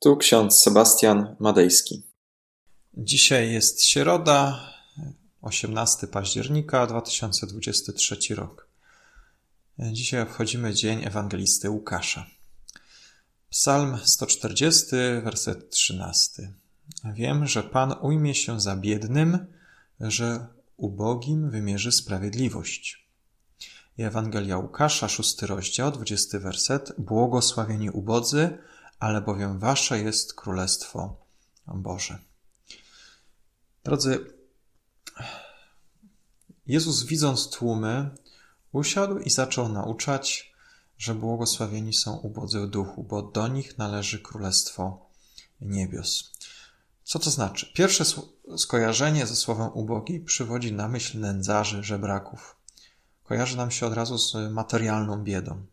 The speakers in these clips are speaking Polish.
Tu ksiądz Sebastian Madejski. Dzisiaj jest środa, 18 października 2023 rok. Dzisiaj obchodzimy Dzień Ewangelisty Łukasza. Psalm 140, werset 13. Wiem, że Pan ujmie się za biednym, że ubogim wymierzy sprawiedliwość. Ewangelia Łukasza, szósty rozdział, dwudziesty werset. Błogosławieni ubodzy, albowiem wasze jest Królestwo Boże. Drodzy, Jezus widząc tłumy, usiadł i zaczął nauczać, że błogosławieni są ubodzy w duchu, bo do nich należy Królestwo Niebios. Co to znaczy? Pierwsze skojarzenie ze słowem ubogi przywodzi na myśl nędzarzy, żebraków. Kojarzy nam się od razu z materialną biedą.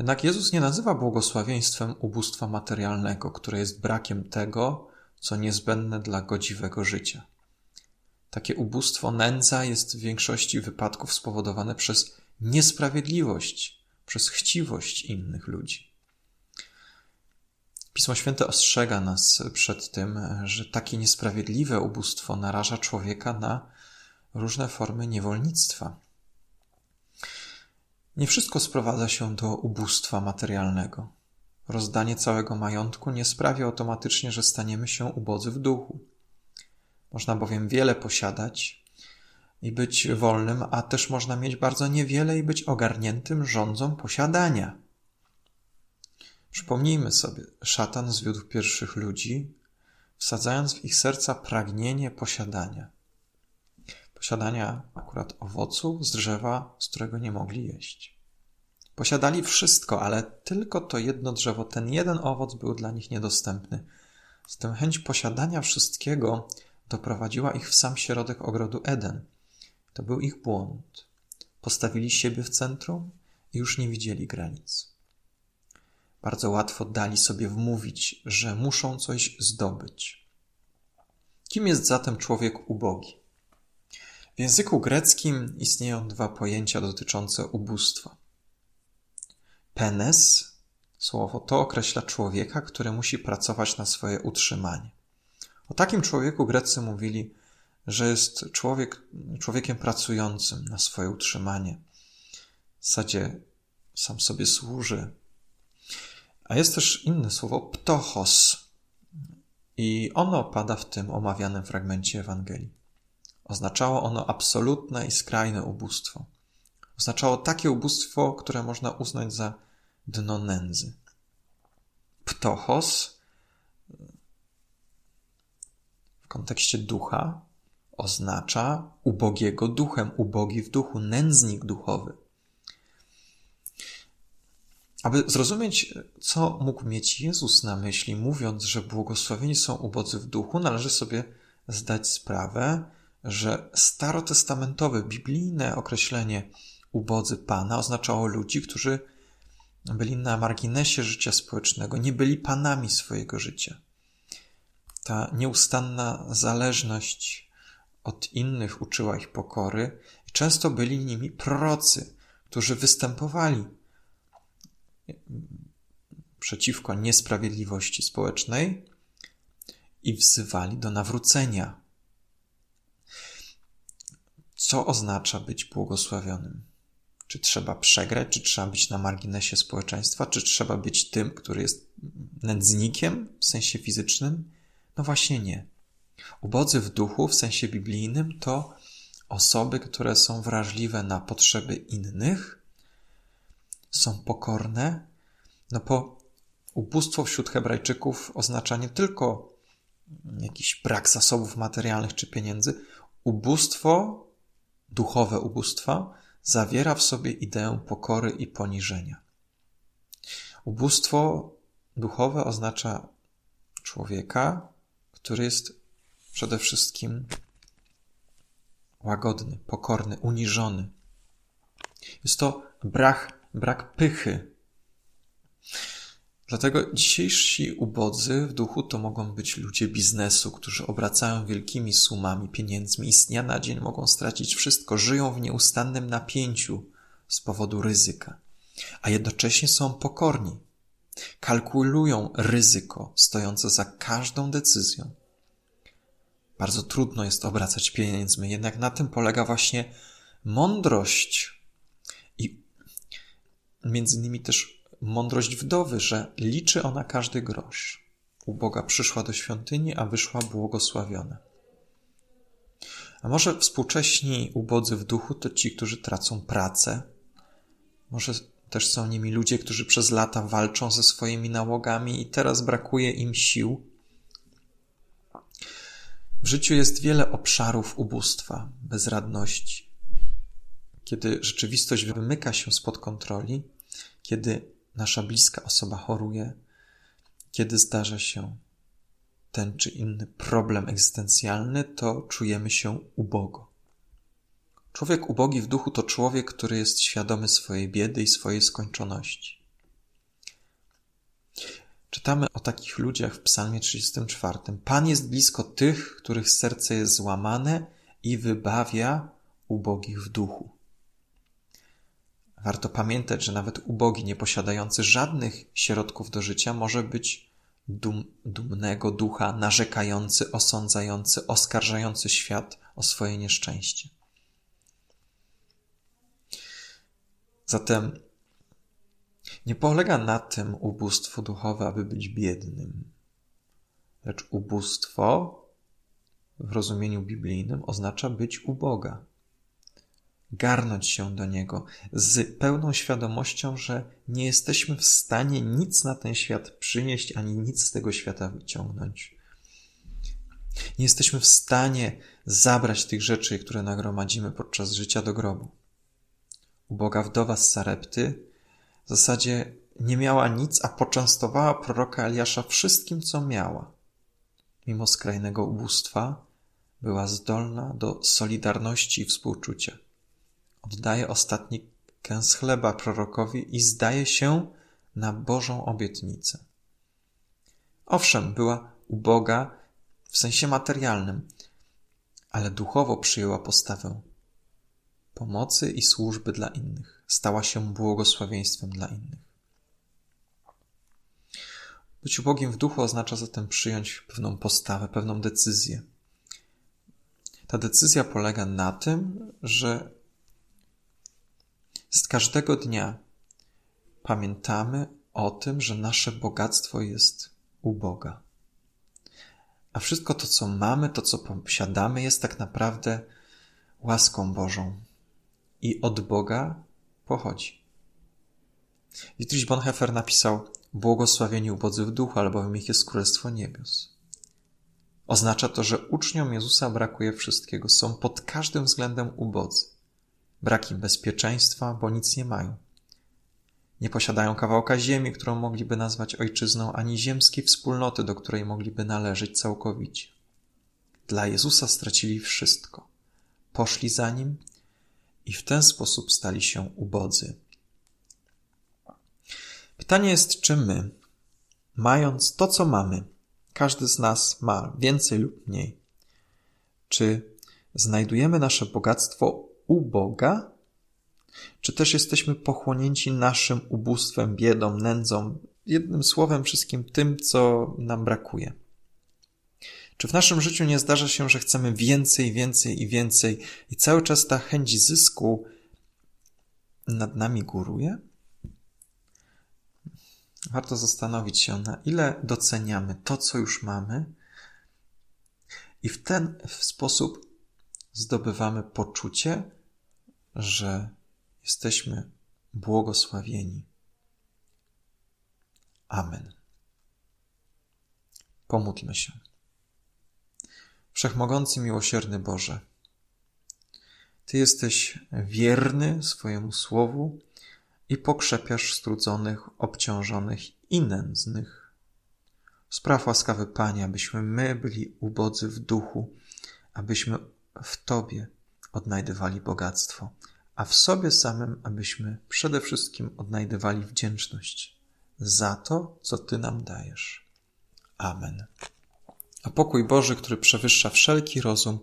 Jednak Jezus nie nazywa błogosławieństwem ubóstwa materialnego, które jest brakiem tego, co niezbędne dla godziwego życia. Takie ubóstwo, nędza jest w większości wypadków spowodowane przez niesprawiedliwość, przez chciwość innych ludzi. Pismo Święte ostrzega nas przed tym, że takie niesprawiedliwe ubóstwo naraża człowieka na różne formy niewolnictwa. Nie wszystko sprowadza się do ubóstwa materialnego. Rozdanie całego majątku nie sprawia automatycznie, że staniemy się ubodzy w duchu. Można bowiem wiele posiadać i być wolnym, a też można mieć bardzo niewiele i być ogarniętym rządzą posiadania. Przypomnijmy sobie, szatan zwiódł pierwszych ludzi, wsadzając w ich serca pragnienie posiadania. Posiadania akurat owoców z drzewa, z którego nie mogli jeść. Posiadali wszystko, ale tylko to jedno drzewo, ten jeden owoc był dla nich niedostępny. Z tym chęć posiadania wszystkiego doprowadziła ich w sam środek ogrodu Eden. To był ich błąd. Postawili siebie w centrum i już nie widzieli granic. Bardzo łatwo dali sobie wmówić, że muszą coś zdobyć. Kim jest zatem człowiek ubogi? W języku greckim istnieją dwa pojęcia dotyczące ubóstwa. Penes, słowo to określa człowieka, który musi pracować na swoje utrzymanie. O takim człowieku Grecy mówili, że jest człowiek, człowiekiem pracującym na swoje utrzymanie. W zasadzie sam sobie służy. A jest też inne słowo ptochos. I ono pada w tym omawianym fragmencie Ewangelii. Oznaczało ono absolutne i skrajne ubóstwo. Oznaczało takie ubóstwo, które można uznać za dno nędzy. Ptochos w kontekście ducha oznacza ubogiego duchem, ubogi w duchu, nędznik duchowy. Aby zrozumieć, co mógł mieć Jezus na myśli, mówiąc, że błogosławieni są ubodzy w duchu, należy sobie zdać sprawę, że starotestamentowe, biblijne określenie ubodzy Pana oznaczało ludzi, którzy byli na marginesie życia społecznego, nie byli panami swojego życia. Ta nieustanna zależność od innych uczyła ich pokory i często byli nimi prorocy, którzy występowali przeciwko niesprawiedliwości społecznej i wzywali do nawrócenia. Co oznacza być błogosławionym? Czy trzeba przegrać, czy trzeba być na marginesie społeczeństwa, czy trzeba być tym, który jest nędznikiem w sensie fizycznym? No właśnie nie. Ubodzy w duchu w sensie biblijnym to osoby, które są wrażliwe na potrzeby innych, są pokorne, no bo ubóstwo wśród Hebrajczyków oznacza nie tylko jakiś brak zasobów materialnych czy pieniędzy, ubóstwo, duchowe ubóstwa, zawiera w sobie ideę pokory i poniżenia. Ubóstwo duchowe oznacza człowieka, który jest przede wszystkim łagodny, pokorny, uniżony. Jest to brak, brak pychy. Dlatego dzisiejsi ubodzy w duchu to mogą być ludzie biznesu, którzy obracają wielkimi sumami pieniędzmi i z dnia na dzień mogą stracić wszystko, żyją w nieustannym napięciu z powodu ryzyka, a jednocześnie są pokorni. kalkulują ryzyko stojące za każdą decyzją. Bardzo trudno jest obracać pieniędzmi, jednak na tym polega właśnie mądrość i między innymi też mądrość wdowy, że liczy ona każdy grosz. U Boga przyszła do świątyni, a wyszła błogosławiona. A może współcześni ubodzy w duchu to ci, którzy tracą pracę? Może też są nimi ludzie, którzy przez lata walczą ze swoimi nałogami i teraz brakuje im sił? W życiu jest wiele obszarów ubóstwa, bezradności. Kiedy rzeczywistość wymyka się spod kontroli, kiedy nasza bliska osoba choruje, kiedy zdarza się ten czy inny problem egzystencjalny, to czujemy się ubogo. Człowiek ubogi w duchu to człowiek, który jest świadomy swojej biedy i swojej skończoności. Czytamy o takich ludziach w Psalmie 34. Pan jest blisko tych, których serce jest złamane i wybawia ubogich w duchu. Warto pamiętać, że nawet ubogi, nieposiadający żadnych środków do życia, może być dum, dumnego ducha, narzekający, osądzający, oskarżający świat o swoje nieszczęście. Zatem nie polega na tym ubóstwo duchowe, aby być biednym, lecz ubóstwo w rozumieniu biblijnym oznacza być uboga garnąć się do Niego z pełną świadomością, że nie jesteśmy w stanie nic na ten świat przynieść, ani nic z tego świata wyciągnąć. Nie jesteśmy w stanie zabrać tych rzeczy, które nagromadzimy podczas życia do grobu. Uboga wdowa z Sarepty w zasadzie nie miała nic, a poczęstowała proroka Eliasza wszystkim, co miała. Mimo skrajnego ubóstwa była zdolna do solidarności i współczucia oddaje ostatni kęs chleba prorokowi i zdaje się na Bożą obietnicę. Owszem, była uboga w sensie materialnym, ale duchowo przyjęła postawę pomocy i służby dla innych. Stała się błogosławieństwem dla innych. Być ubogim w duchu oznacza zatem przyjąć pewną postawę, pewną decyzję. Ta decyzja polega na tym, że z każdego dnia pamiętamy o tym, że nasze bogactwo jest u Boga. A wszystko to, co mamy, to, co posiadamy, jest tak naprawdę łaską Bożą i od Boga pochodzi. Dietrich Bonhoeffer napisał Błogosławieni ubodzy w duchu, albowiem ich jest Królestwo Niebios. Oznacza to, że uczniom Jezusa brakuje wszystkiego, są pod każdym względem ubodzy brak im bezpieczeństwa, bo nic nie mają. Nie posiadają kawałka ziemi, którą mogliby nazwać ojczyzną, ani ziemskiej wspólnoty, do której mogliby należeć całkowicie. Dla Jezusa stracili wszystko. Poszli za nim i w ten sposób stali się ubodzy. Pytanie jest, czy my, mając to, co mamy, każdy z nas ma więcej lub mniej, czy znajdujemy nasze bogactwo u Boga? Czy też jesteśmy pochłonięci naszym ubóstwem, biedą, nędzą, jednym słowem wszystkim tym, co nam brakuje? Czy w naszym życiu nie zdarza się, że chcemy więcej, więcej i więcej i cały czas ta chęć zysku nad nami góruje? Warto zastanowić się, na ile doceniamy to, co już mamy, i w ten sposób zdobywamy poczucie, że jesteśmy błogosławieni. Amen. Pomódlmy się. Wszechmogący, miłosierny Boże, Ty jesteś wierny swojemu słowu i pokrzepiasz strudzonych, obciążonych i nędznych. Spraw łaskawy Panie, abyśmy my byli ubodzy w duchu, abyśmy w Tobie odnajdywali bogactwo, a w sobie samym, abyśmy przede wszystkim odnajdywali wdzięczność za to, co Ty nam dajesz. Amen. A pokój Boży, który przewyższa wszelki rozum,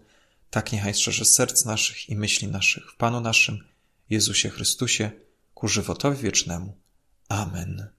tak niechaj strzeże serc naszych i myśli naszych w Panu naszym, Jezusie Chrystusie, ku żywotowi wiecznemu. Amen.